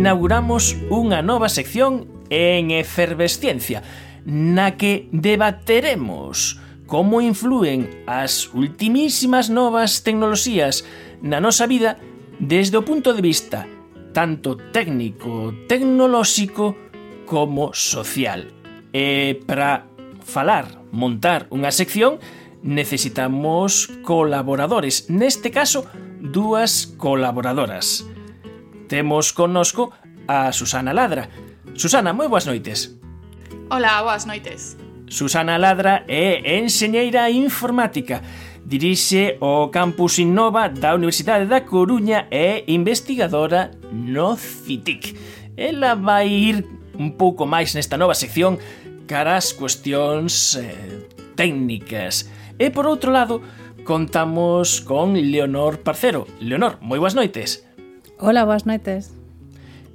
inauguramos unha nova sección en efervesciencia na que debateremos como influen as ultimísimas novas tecnoloxías na nosa vida desde o punto de vista tanto técnico, tecnolóxico como social. E para falar, montar unha sección, necesitamos colaboradores, neste caso, dúas colaboradoras. Temos connosco a Susana Ladra. Susana, moi boas noites. Ola, boas noites. Susana Ladra é enxeñeira informática. Dirixe o Campus Innova da Universidade da Coruña e investigadora no CITIC. Ela vai ir un pouco máis nesta nova sección cara ás cuestións eh, técnicas. E por outro lado, contamos con Leonor Parcero. Leonor, moi boas noites. Hola, boas noites.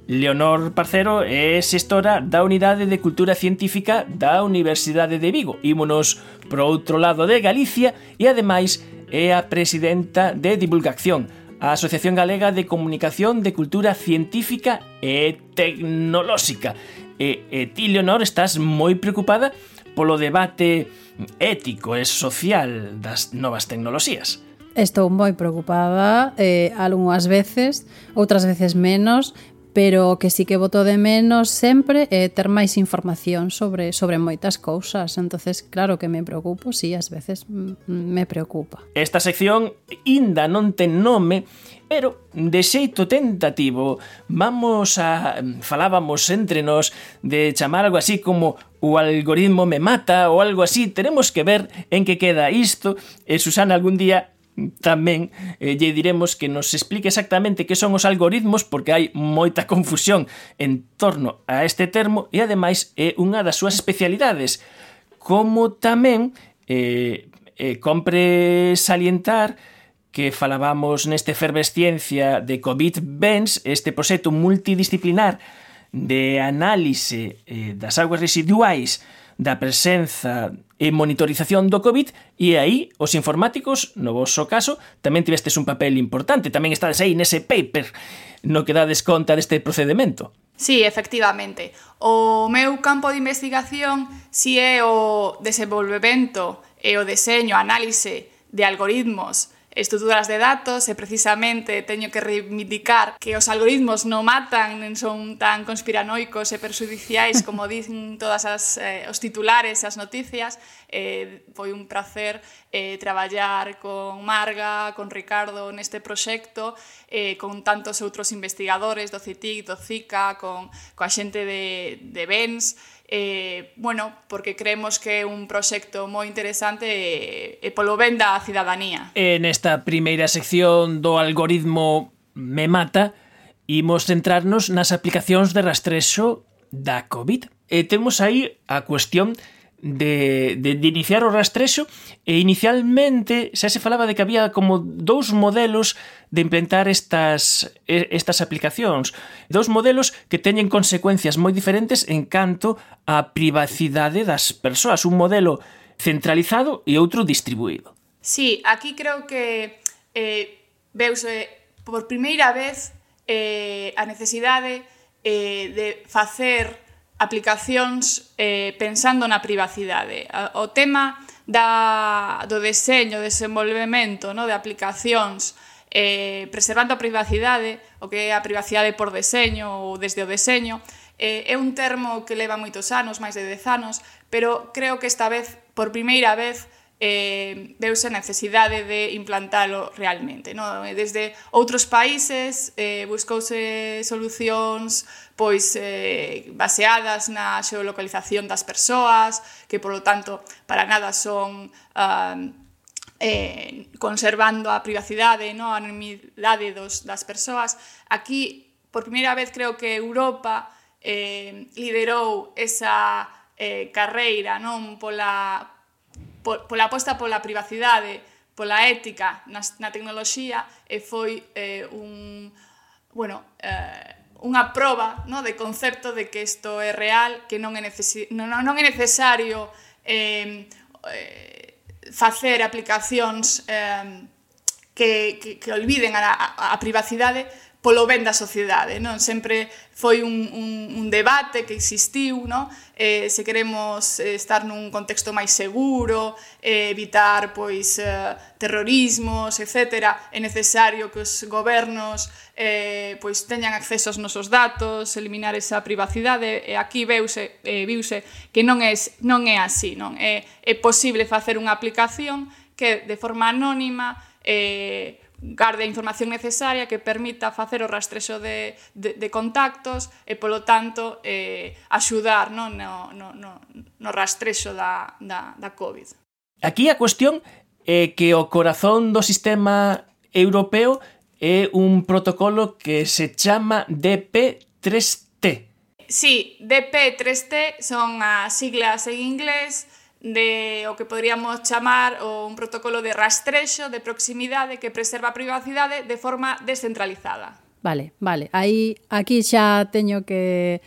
Leonor Parcero é xestora da Unidade de Cultura Científica da Universidade de Vigo. Ímonos pro outro lado de Galicia e ademais é a presidenta de Divulgación, a Asociación Galega de Comunicación de Cultura Científica e Tecnolóxica. E, e ti, Leonor, estás moi preocupada polo debate ético e social das novas tecnoloxías. Estou moi preocupada, eh, algunhas veces, outras veces menos, pero o que sí que voto de menos sempre é ter máis información sobre sobre moitas cousas. Entonces, claro que me preocupo, sí, ás veces me preocupa. Esta sección inda non ten nome, pero de xeito tentativo vamos a falábamos entre nós de chamar algo así como o algoritmo me mata ou algo así, teremos que ver en que queda isto e Susana algún día tamén eh, lle diremos que nos explique exactamente que son os algoritmos porque hai moita confusión en torno a este termo e ademais é unha das súas especialidades. Como tamén eh, eh, compre salientar que falábamos neste Efervesciencia de COVID-BENS, este proxecto multidisciplinar de análise eh, das augas residuais da presenza e monitorización do COVID e aí os informáticos, no vosso caso, tamén tivestes un papel importante, tamén estades aí nese paper no que dades conta deste procedimento. Sí, efectivamente. O meu campo de investigación si é o desenvolvemento e o deseño, análise de algoritmos estruturas de datos e precisamente teño que reivindicar que os algoritmos non matan, non son tan conspiranoicos e perxudiciais como dicen todas as, eh, os titulares e as noticias. Eh, foi un placer eh, traballar con Marga, con Ricardo neste proxecto, eh, con tantos outros investigadores do CITIC, do CICA, con, coa xente de, de BENS, eh, bueno, porque creemos que é un proxecto moi interesante e, e polo ben da cidadanía. En esta primeira sección do algoritmo Me Mata, imos centrarnos nas aplicacións de rastrexo da COVID. E temos aí a cuestión de, de, de iniciar o rastrexo e inicialmente xa se falaba de que había como dous modelos de implementar estas, estas aplicacións. Dous modelos que teñen consecuencias moi diferentes en canto á privacidade das persoas. Un modelo centralizado e outro distribuído. Sí, aquí creo que eh, veuse por primeira vez eh, a necesidade eh, de facer aplicacións eh, pensando na privacidade. O tema da, do deseño, desenvolvemento no, de aplicacións eh, preservando a privacidade, o que é a privacidade por deseño ou desde o deseño, eh, é un termo que leva moitos anos, máis de 10 anos, pero creo que esta vez, por primeira vez, eh, deuse a necesidade de implantalo realmente. No? Desde outros países eh, buscouse solucións pois eh, baseadas na xeolocalización das persoas, que polo tanto para nada son ah, eh, conservando a privacidade, no? a anonimidade dos, das persoas. Aquí, por primeira vez, creo que Europa eh, liderou esa eh, carreira non pola pola aposta pola privacidade, pola ética na, na tecnoloxía e foi eh, un, bueno, eh, unha proba no, de concepto de que isto é real, que non é, necesi non, non é necesario eh, eh, facer aplicacións eh, que, que, que olviden a, a, a privacidade, polo ben da sociedade, non? Sempre foi un, un, un debate que existiu, non? Eh, se queremos eh, estar nun contexto máis seguro, eh, evitar pois eh, terrorismos, etc., é necesario que os gobernos eh, pois teñan acceso aos nosos datos, eliminar esa privacidade, e aquí veuse, eh, viuse que non é, non é así, non? É, é posible facer unha aplicación que de forma anónima eh, garde a información necesaria que permita facer o rastrexo de, de, de contactos e, polo tanto, eh, axudar no, no, no, no, rastrexo da, da, da COVID. Aquí a cuestión é que o corazón do sistema europeo é un protocolo que se chama DP3T. Sí, DP3T son as siglas en inglés de o que poderíamos chamar o un protocolo de rastrexo de proximidade que preserva a privacidade de forma descentralizada. Vale, vale. Aí aquí xa teño que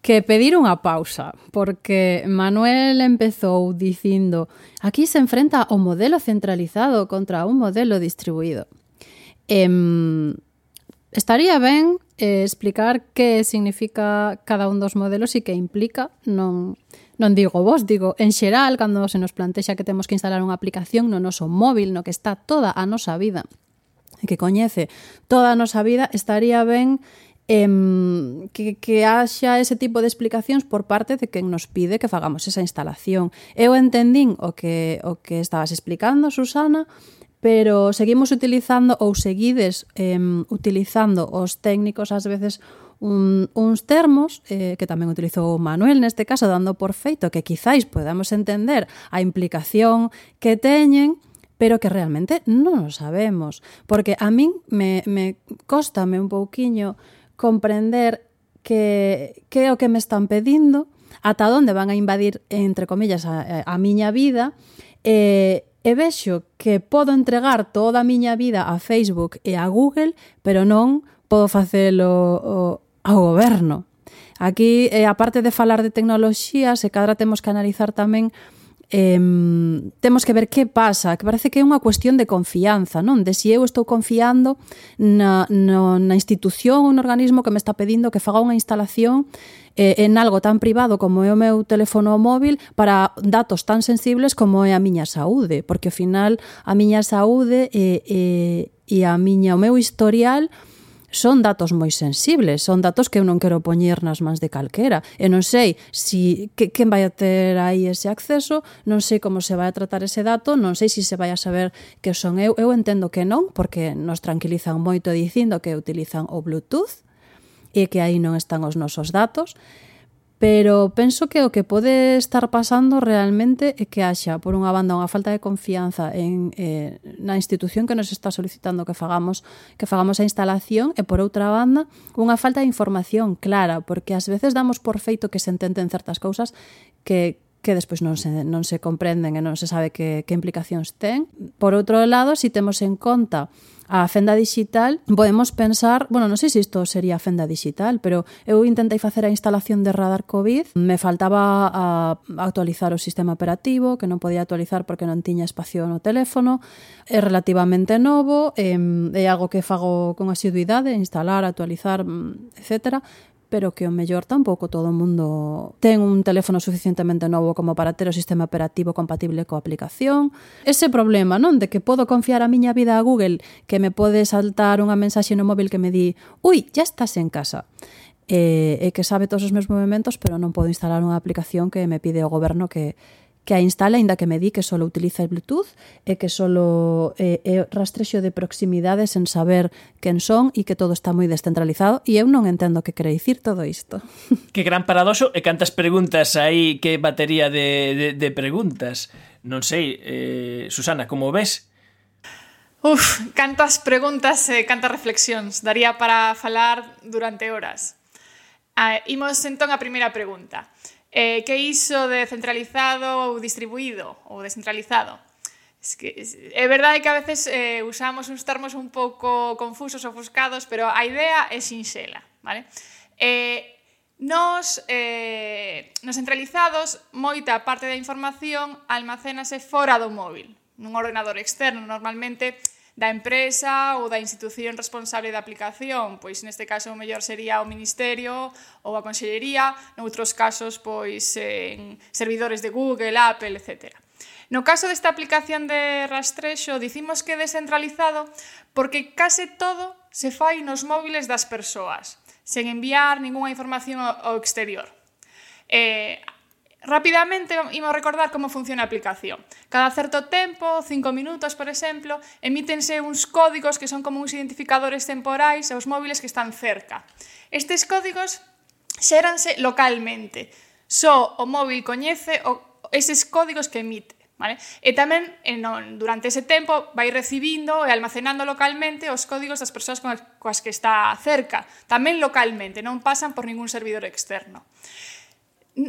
que pedir unha pausa, porque Manuel empezou dicindo aquí se enfrenta o modelo centralizado contra un modelo distribuído. Em, estaría ben eh, explicar que significa cada un dos modelos e que implica, non non digo vos, digo en xeral cando se nos plantexa que temos que instalar unha aplicación no noso móvil no que está toda a nosa vida e que coñece toda a nosa vida estaría ben em, que, que haxa ese tipo de explicacións por parte de quen nos pide que fagamos esa instalación. Eu entendín o que, o que estabas explicando, Susana, pero seguimos utilizando ou seguides em, utilizando os técnicos ás veces un, uns termos eh, que tamén utilizou Manuel neste caso, dando por feito que quizáis podamos entender a implicación que teñen pero que realmente non o sabemos. Porque a min me, me costame un pouquiño comprender que, que é o que me están pedindo, ata onde van a invadir, entre comillas, a, a miña vida, e, e vexo que podo entregar toda a miña vida a Facebook e a Google, pero non podo facelo ao goberno. Aquí, eh, aparte de falar de tecnoloxía, se cadra temos que analizar tamén eh, temos que ver que pasa, que parece que é unha cuestión de confianza, non? De si eu estou confiando na, na, na institución ou no organismo que me está pedindo que faga unha instalación eh, en algo tan privado como é o meu teléfono móvil para datos tan sensibles como é a miña saúde, porque ao final a miña saúde e, e, e a miña, o meu historial son datos moi sensibles, son datos que eu non quero poñer nas mans de calquera, e non sei si que, quen vai a ter aí ese acceso, non sei como se vai a tratar ese dato, non sei se si se vai a saber que son eu, eu entendo que non, porque nos tranquilizan moito dicindo que utilizan o Bluetooth, e que aí non están os nosos datos, pero penso que o que pode estar pasando realmente é que haxa, por unha banda, unha falta de confianza en, eh, na institución que nos está solicitando que fagamos que fagamos a instalación e, por outra banda, unha falta de información clara, porque ás veces damos por feito que se entenden certas cousas que, que despois non se, non se comprenden e non se sabe que, que implicacións ten. Por outro lado, se si temos en conta a fenda digital, podemos pensar, bueno, non sei se isto sería fenda digital, pero eu intentei facer a instalación de radar COVID, me faltaba a actualizar o sistema operativo, que non podía actualizar porque non tiña espacio no teléfono, é relativamente novo, é, é algo que fago con asiduidade, instalar, actualizar, mm, etcétera, pero que o mellor tampouco todo o mundo ten un teléfono suficientemente novo como para ter o sistema operativo compatible coa aplicación. Ese problema, non? De que podo confiar a miña vida a Google que me pode saltar unha mensaxe no móvil que me di «Ui, ya estás en casa» e, e que sabe todos os meus movimentos, pero non podo instalar unha aplicación que me pide o goberno que que a instala, aínda que me di que só utiliza el Bluetooth e que só eh, é rastrexo de proximidade sen saber quen son e que todo está moi descentralizado e eu non entendo que quere dicir todo isto. Que gran paradoxo e cantas preguntas aí, que batería de, de, de preguntas. Non sei, eh, Susana, como ves? Uf, cantas preguntas e eh, cantas reflexións. Daría para falar durante horas. Ah, imos entón a primeira pregunta eh, que iso de centralizado ou distribuído ou descentralizado. Es que, é verdade que a veces eh, usamos uns termos un pouco confusos, ofuscados, pero a idea é sinxela, vale? Eh, nos, eh, nos centralizados, moita parte da información almacénase fora do móvil, nun ordenador externo, normalmente da empresa ou da institución responsable da aplicación, pois neste caso o mellor sería o Ministerio ou a Consellería, noutros casos pois en servidores de Google, Apple, etc. No caso desta aplicación de rastrexo, dicimos que é descentralizado porque case todo se fai nos móviles das persoas, sen enviar ningunha información ao exterior. Eh, Rapidamente imos recordar como funciona a aplicación. Cada certo tempo, 5 minutos, por exemplo, emítense uns códigos que son como uns identificadores temporais aos móviles que están cerca. Estes códigos xéranse localmente. Só o móvil coñece o, eses códigos que emite. Vale? E tamén eh, non, durante ese tempo vai recibindo e almacenando localmente os códigos das persoas coas que está cerca, tamén localmente, non pasan por ningún servidor externo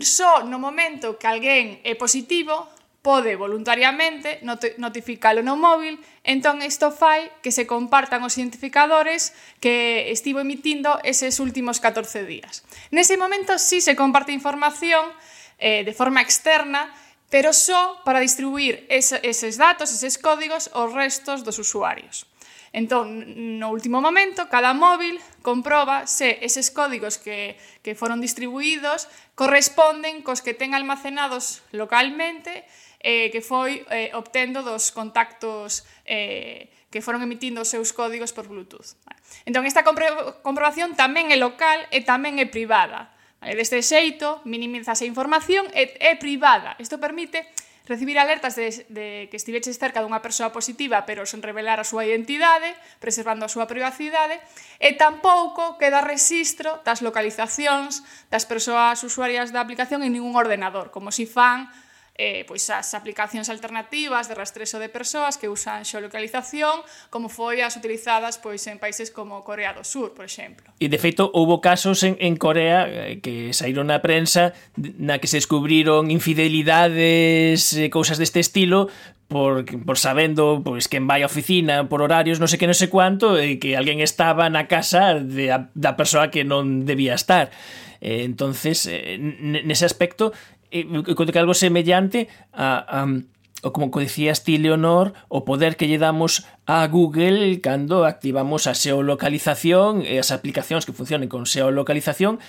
só no momento que alguén é positivo, pode voluntariamente notificalo no móvil, entón isto fai que se compartan os identificadores que estivo emitindo eses últimos 14 días. Nese momento sí se comparte información eh, de forma externa, pero só para distribuir es, eses datos, eses códigos aos restos dos usuarios. Entón, no último momento, cada móvil comproba se eses códigos que, que foron distribuídos corresponden cos que ten almacenados localmente eh, que foi eh, obtendo dos contactos eh, que foron emitindo os seus códigos por Bluetooth. Vale. Entón, esta compro comprobación tamén é local e tamén é privada. Vale? Deste xeito, minimiza a información e é privada. Isto permite Recibir alertas de, de que estiveches cerca dunha persoa positiva pero sen revelar a súa identidade, preservando a súa privacidade, e tampouco queda registro das localizacións das persoas usuarias da aplicación en ningún ordenador, como si fan eh, pois as aplicacións alternativas de rastreso de persoas que usan xeolocalización como foi as utilizadas pois en países como Corea do Sur, por exemplo. E de feito houve casos en, en Corea eh, que saíron na prensa na que se descubriron infidelidades, eh, cousas deste estilo, por, por sabendo pois quen vai á oficina por horarios, non sei que non sei cuánto, e que alguén estaba na casa de, da persoa que non debía estar. Eh, entonces, eh, nese aspecto eh, encontro que algo semellante a, a o como decías ti, Leonor, o poder que lle damos a Google cando activamos a xeolocalización e as aplicacións que funcionen con xeolocalización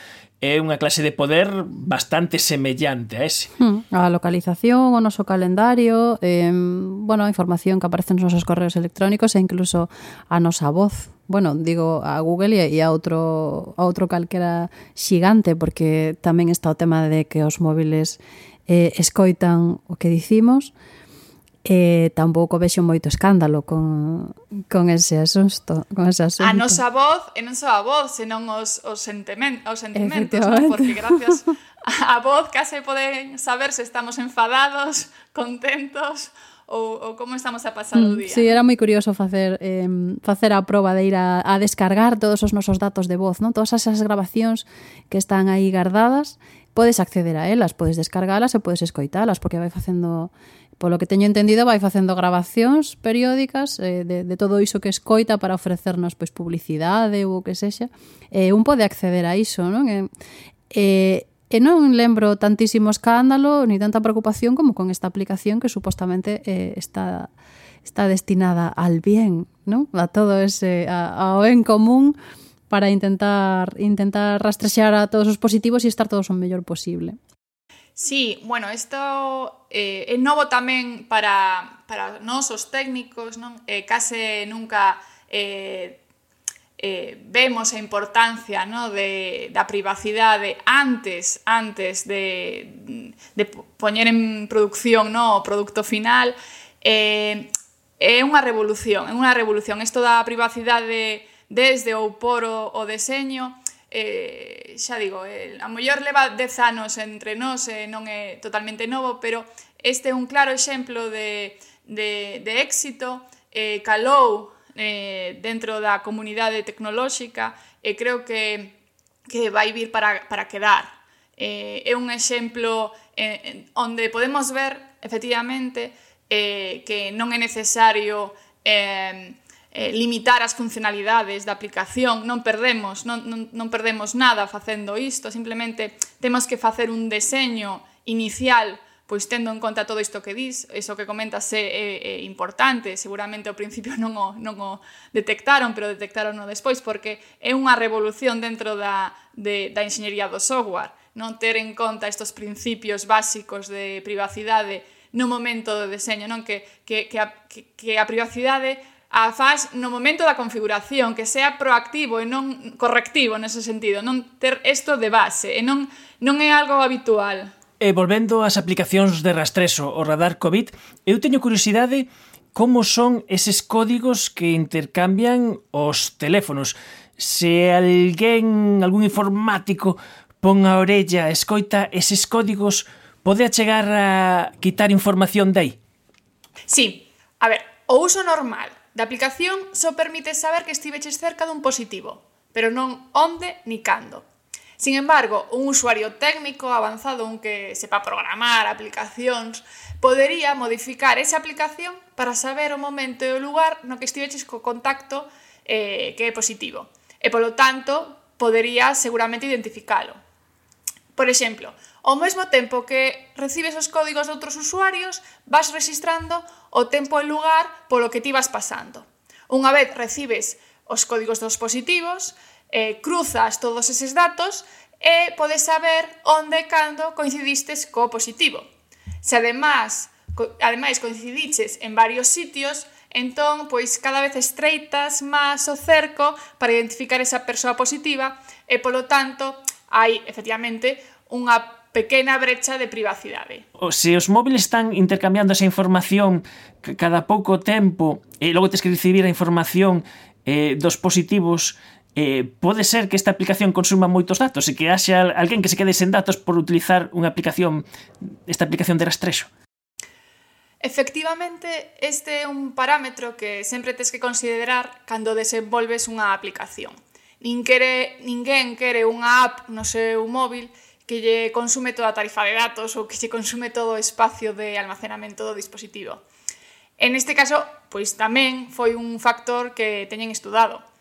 é unha clase de poder bastante semellante a ese. Hmm, a localización, o noso calendario, eh, bueno, a información que aparece nos nosos correos electrónicos e incluso a nosa voz bueno, digo a Google e a outro a outro calquera xigante porque tamén está o tema de que os móviles eh, escoitan o que dicimos e eh, tampouco vexo moito escándalo con, con ese asunto, con ese asunto. A nosa voz, e non só a voz, senón os, os, sentimen, os sentimentos, ¿no? porque gracias a voz case poden saber se estamos enfadados, contentos ou, ou como estamos a pasar o mm, día. Sí, era moi curioso facer eh, facer a proba de ir a, a descargar todos os nosos datos de voz, non? Todas esas grabacións que están aí guardadas, podes acceder a elas, podes descargalas e podes escoitalas, porque vai facendo polo que teño entendido, vai facendo grabacións periódicas eh, de, de todo iso que escoita para ofrecernos pois publicidade ou o que sexa. Eh, un pode acceder a iso, non? Eh, eh, E non lembro tantísimo escándalo ni tanta preocupación como con esta aplicación que supostamente eh, está está destinada al bien, ¿no? A todo ese a, ao en común para intentar intentar rastrexar a todos os positivos e estar todos o mellor posible. Sí, bueno, isto eh, é novo tamén para, para nós os técnicos, non? Eh, case nunca eh, eh, vemos a importancia no, de, da privacidade antes antes de, de poñer en producción no, o produto final eh, é unha revolución é unha revolución. Isto da privacidade desde ou por o, o deseño eh, xa digo, eh, a mellor leva 10 anos entre nós eh, non é totalmente novo pero este é un claro exemplo de, de, de éxito eh, calou eh, dentro da comunidade tecnolóxica e creo que, que vai vir para, para quedar. Eh, é un exemplo eh, onde podemos ver, efectivamente, eh, que non é necesario eh, eh, limitar as funcionalidades da aplicación, non perdemos, non, non, non perdemos nada facendo isto, simplemente temos que facer un deseño inicial pois tendo en conta todo isto que dis, iso que comentas é, é, é importante, seguramente ao principio non o, non o detectaron, pero detectaron o despois, porque é unha revolución dentro da, de, da enxeñería do software, non ter en conta estes principios básicos de privacidade no momento do deseño, non? Que, que, que, a, que, que a privacidade a faz no momento da configuración, que sea proactivo e non correctivo nese sentido, non ter isto de base, e non, non é algo habitual. E volvendo ás aplicacións de rastreso, o radar COVID, eu teño curiosidade como son eses códigos que intercambian os teléfonos. Se alguén, algún informático, pon a orella, escoita eses códigos, pode chegar a quitar información dai? Sí. A ver, o uso normal da aplicación só permite saber que estiveches cerca dun positivo, pero non onde ni cando. Sin embargo, un usuario técnico avanzado, un que sepa programar aplicacións, podería modificar esa aplicación para saber o momento e o lugar no que estiveches co contacto eh, que é positivo. E polo tanto, podería seguramente identificalo. Por exemplo, ao mesmo tempo que recibes os códigos de outros usuarios, vas registrando o tempo e lugar polo que ti vas pasando. Unha vez recibes os códigos dos positivos, eh, cruzas todos eses datos e podes saber onde e cando coincidistes co positivo. Se además, co, ademais coincidiches en varios sitios, entón, pois cada vez estreitas máis o cerco para identificar esa persoa positiva e, polo tanto, hai, efectivamente, unha pequena brecha de privacidade. O Se os móviles están intercambiando esa información cada pouco tempo e logo tens que recibir a información eh, dos positivos eh, pode ser que esta aplicación consuma moitos datos e que haxa alguén que se quede sen datos por utilizar unha aplicación esta aplicación de rastrexo. Efectivamente, este é un parámetro que sempre tes que considerar cando desenvolves unha aplicación. Nin quere, ninguén quere unha app no seu móvil que lle consume toda a tarifa de datos ou que lle consume todo o espacio de almacenamento do dispositivo. En este caso, pois tamén foi un factor que teñen estudado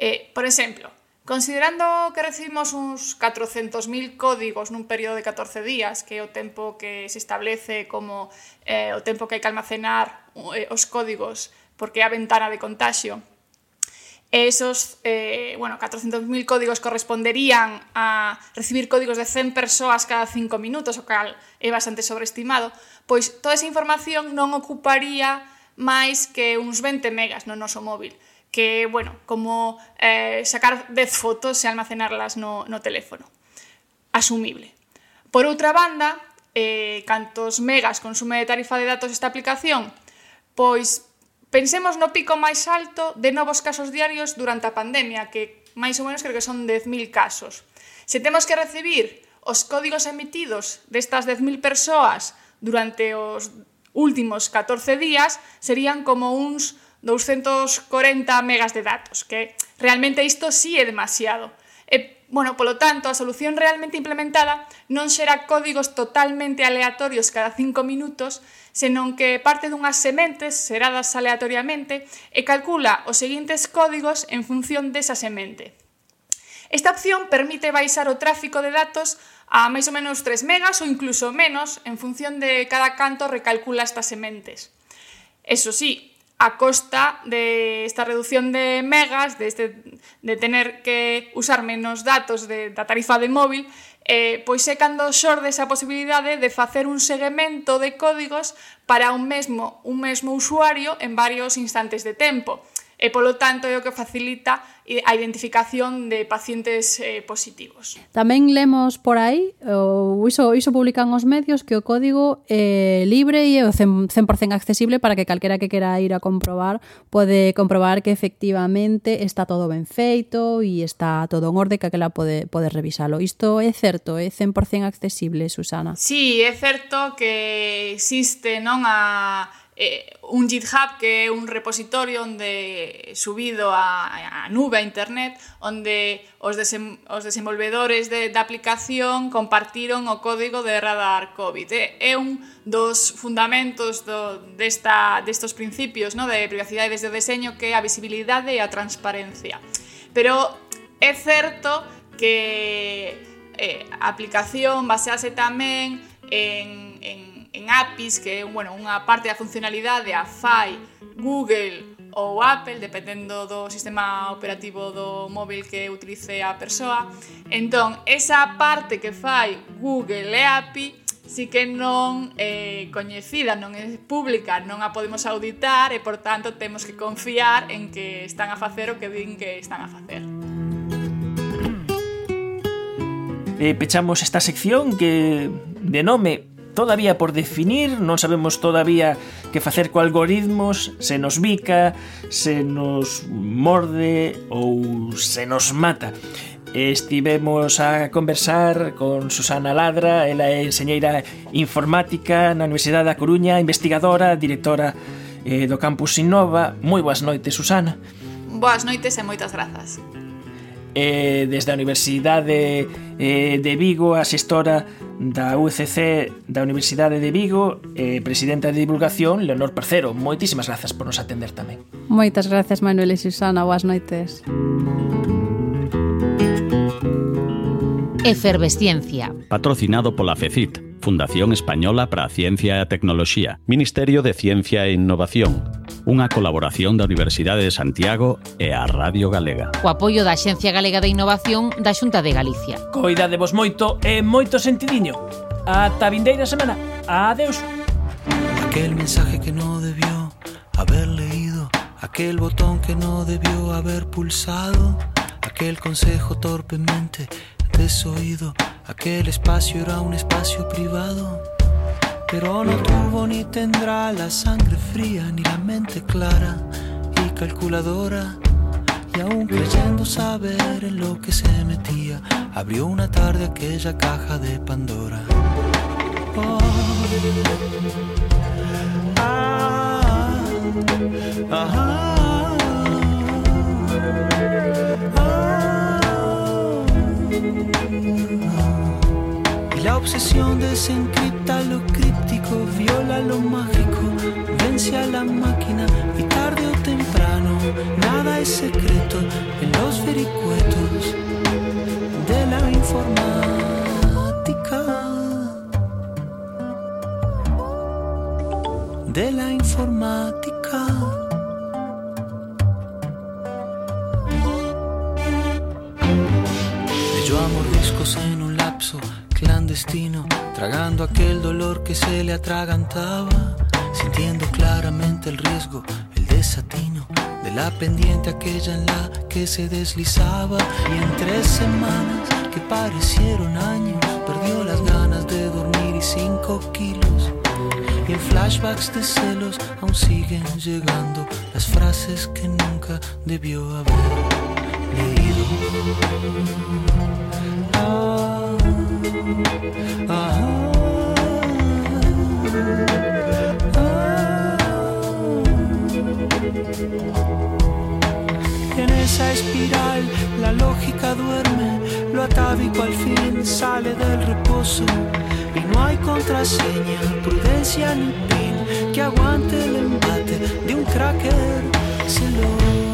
Eh, por exemplo, considerando que recibimos uns 400.000 códigos nun período de 14 días, que é o tempo que se establece como eh, o tempo que hai que almacenar eh, os códigos porque é a ventana de contagio, eh, esos eh, bueno, 400.000 códigos corresponderían a recibir códigos de 100 persoas cada 5 minutos, o cal é bastante sobreestimado, pois toda esa información non ocuparía máis que uns 20 megas no noso móvil que, bueno, como eh, sacar 10 fotos e almacenarlas no, no teléfono. Asumible. Por outra banda, eh, cantos megas consume de tarifa de datos esta aplicación? Pois pensemos no pico máis alto de novos casos diarios durante a pandemia, que máis ou menos creo que son 10.000 casos. Se temos que recibir os códigos emitidos destas 10.000 persoas durante os últimos 14 días, serían como uns 240 megas de datos, que realmente isto sí é demasiado. E, bueno, polo tanto, a solución realmente implementada non será códigos totalmente aleatorios cada 5 minutos, senón que parte dunhas sementes seradas aleatoriamente e calcula os seguintes códigos en función desa semente. Esta opción permite baixar o tráfico de datos a máis ou menos 3 megas ou incluso menos en función de cada canto recalcula estas sementes. Eso sí, a costa de esta reducción de megas, de, este, de tener que usar menos datos de, da tarifa de móvil, eh, pois é cando xorde esa posibilidade de facer un seguimento de códigos para un mesmo, un mesmo usuario en varios instantes de tempo e polo tanto é o que facilita eh, a identificación de pacientes eh, positivos. Tamén lemos por aí, ou iso, iso publican os medios, que o código é libre e é 100%, 100 accesible para que calquera que quera ir a comprobar pode comprobar que efectivamente está todo ben feito e está todo en orde que aquela pode, pode revisalo. Isto é certo, é 100% accesible, Susana. Sí, é certo que existe non a eh, un GitHub que é un repositorio onde subido a, a nube, a internet, onde os, desem, os desenvolvedores de, da aplicación compartiron o código de Radar COVID. É, eh? é un dos fundamentos do, desta, destos principios no? de privacidade desde o deseño que é a visibilidade e a transparencia. Pero é certo que eh, a aplicación basease tamén en, en en APIs, que é bueno, unha parte da funcionalidade a fai Google ou Apple, dependendo do sistema operativo do móvil que utilice a persoa. Entón, esa parte que fai Google e API si que non é eh, coñecida, non é pública, non a podemos auditar e, por tanto, temos que confiar en que están a facer o que din que están a facer. E pechamos esta sección que de nome todavía por definir, non sabemos todavía que facer co algoritmos, se nos bica, se nos morde ou se nos mata. Estivemos a conversar con Susana Ladra, ela é enseñeira informática na Universidade da Coruña, investigadora, directora eh, do Campus Innova. Moi boas noites, Susana. Boas noites e moitas grazas eh, desde a Universidade eh, de Vigo, asestora da UCC da Universidade de Vigo eh, presidenta de divulgación Leonor Parcero. Moitísimas grazas por nos atender tamén. Moitas gracias Manuel e Susana, boas noites. Efervesciencia. Patrocinado pola FECIT, Fundación Española para a Ciencia e a Tecnoloxía, Ministerio de Ciencia e Innovación, unha colaboración da Universidade de Santiago e a Radio Galega. O apoio da Xencia Galega de Innovación da Xunta de Galicia. Coidadevos moito e moito sentidiño. Ata vindeira semana. Adeus. Aquel mensaje que no debió haber leído, aquel botón que no debió haber pulsado, aquel consejo torpemente desoído aquel espacio era un espacio privado. Pero no tuvo ni tendrá la sangre fría, ni la mente clara y calculadora. Y aún creyendo saber en lo que se metía, abrió una tarde aquella caja de Pandora. Oh. Ah, ah, ah. Obsesión desencripta lo críptico, viola lo mágico, vence a la máquina y tarde o temprano nada es secreto en los vericuetos de la informática. De la informática. Tragando aquel dolor que se le atragantaba, sintiendo claramente el riesgo, el desatino de la pendiente aquella en la que se deslizaba. Y en tres semanas que parecieron años, perdió las ganas de dormir y cinco kilos. Y en flashbacks de celos aún siguen llegando las frases que nunca debió haber leído. En esa espiral la lógica duerme, lo atávico al fin sale del reposo y no hay contraseña, prudencia ni pin que aguante el embate de un cracker celoso.